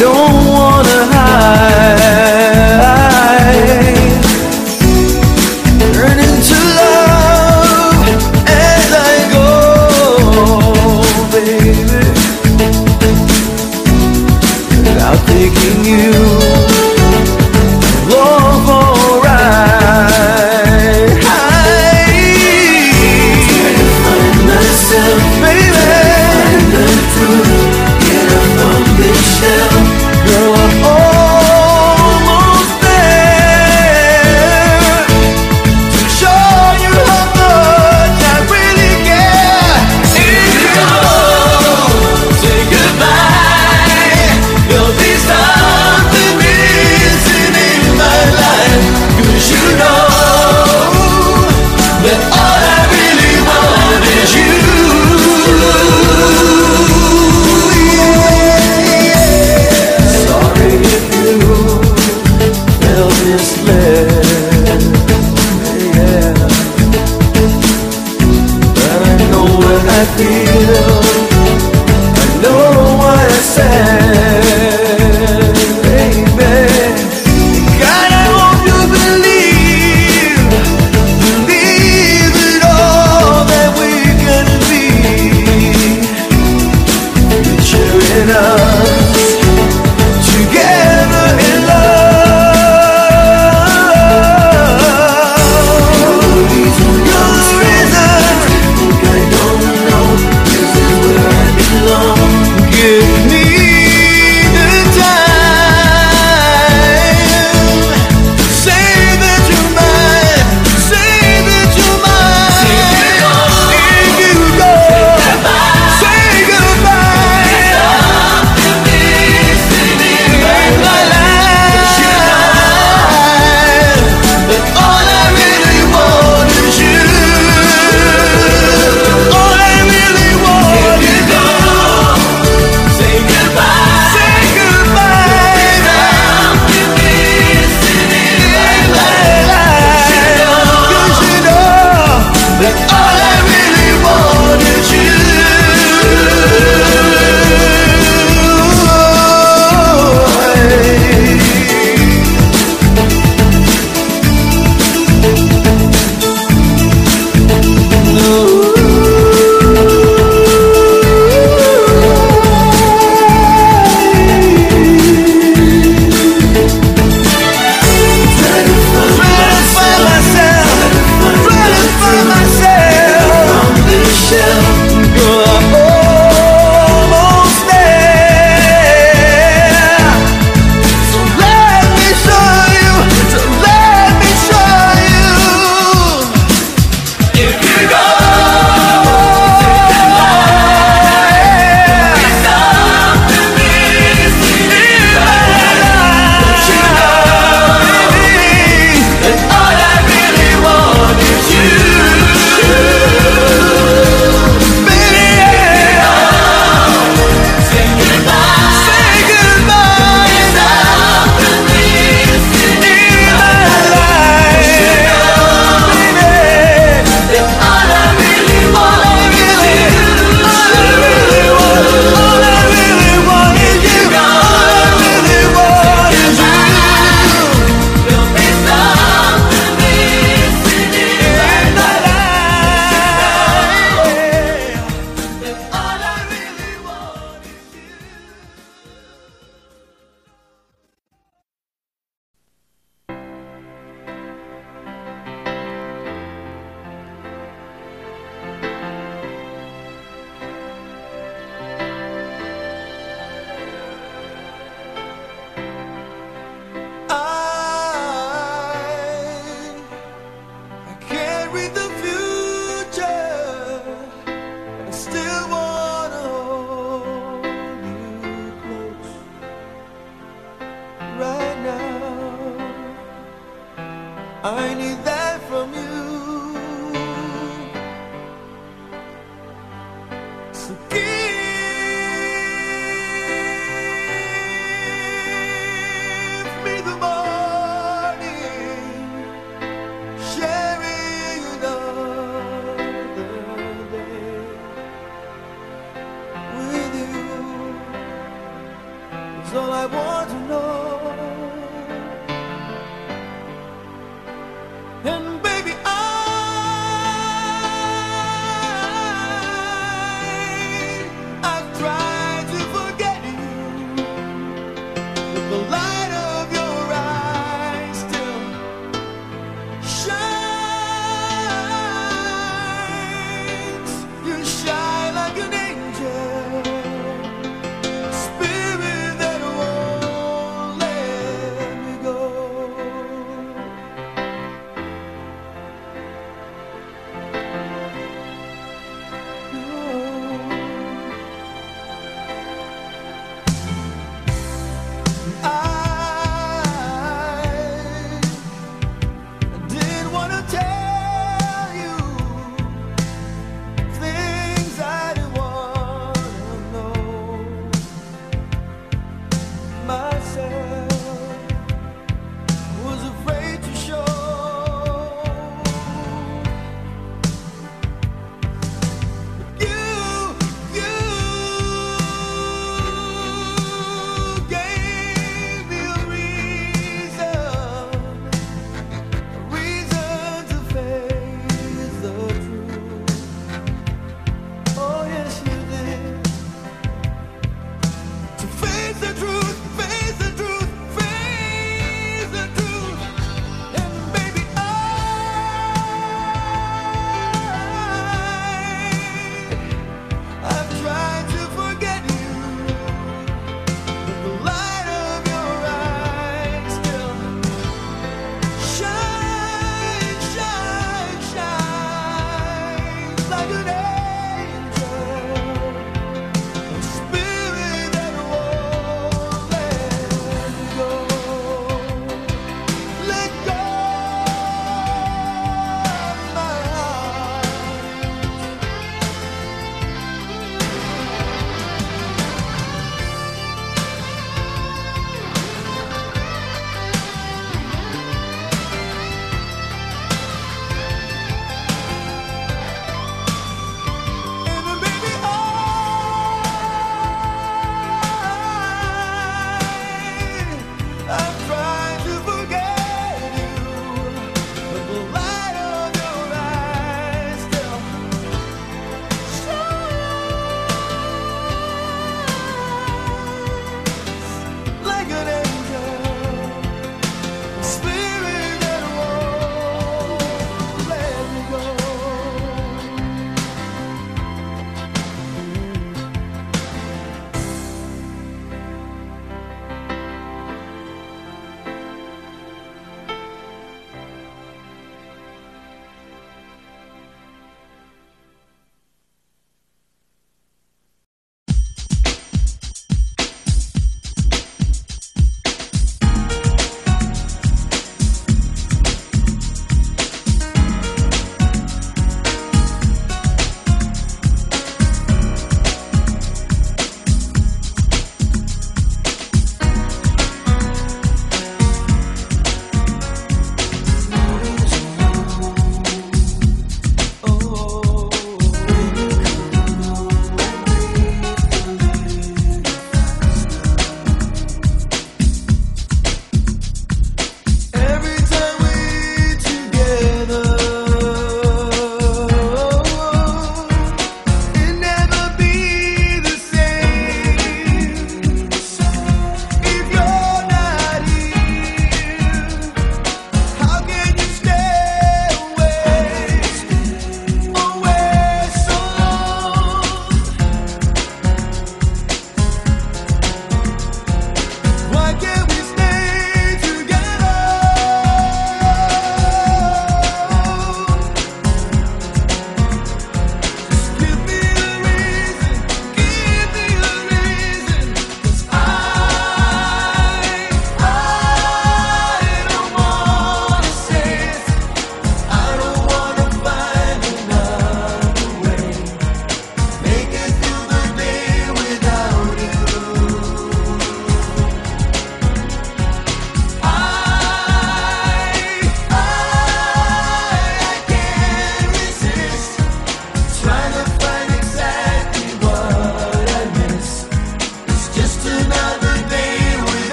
don't wanna hide.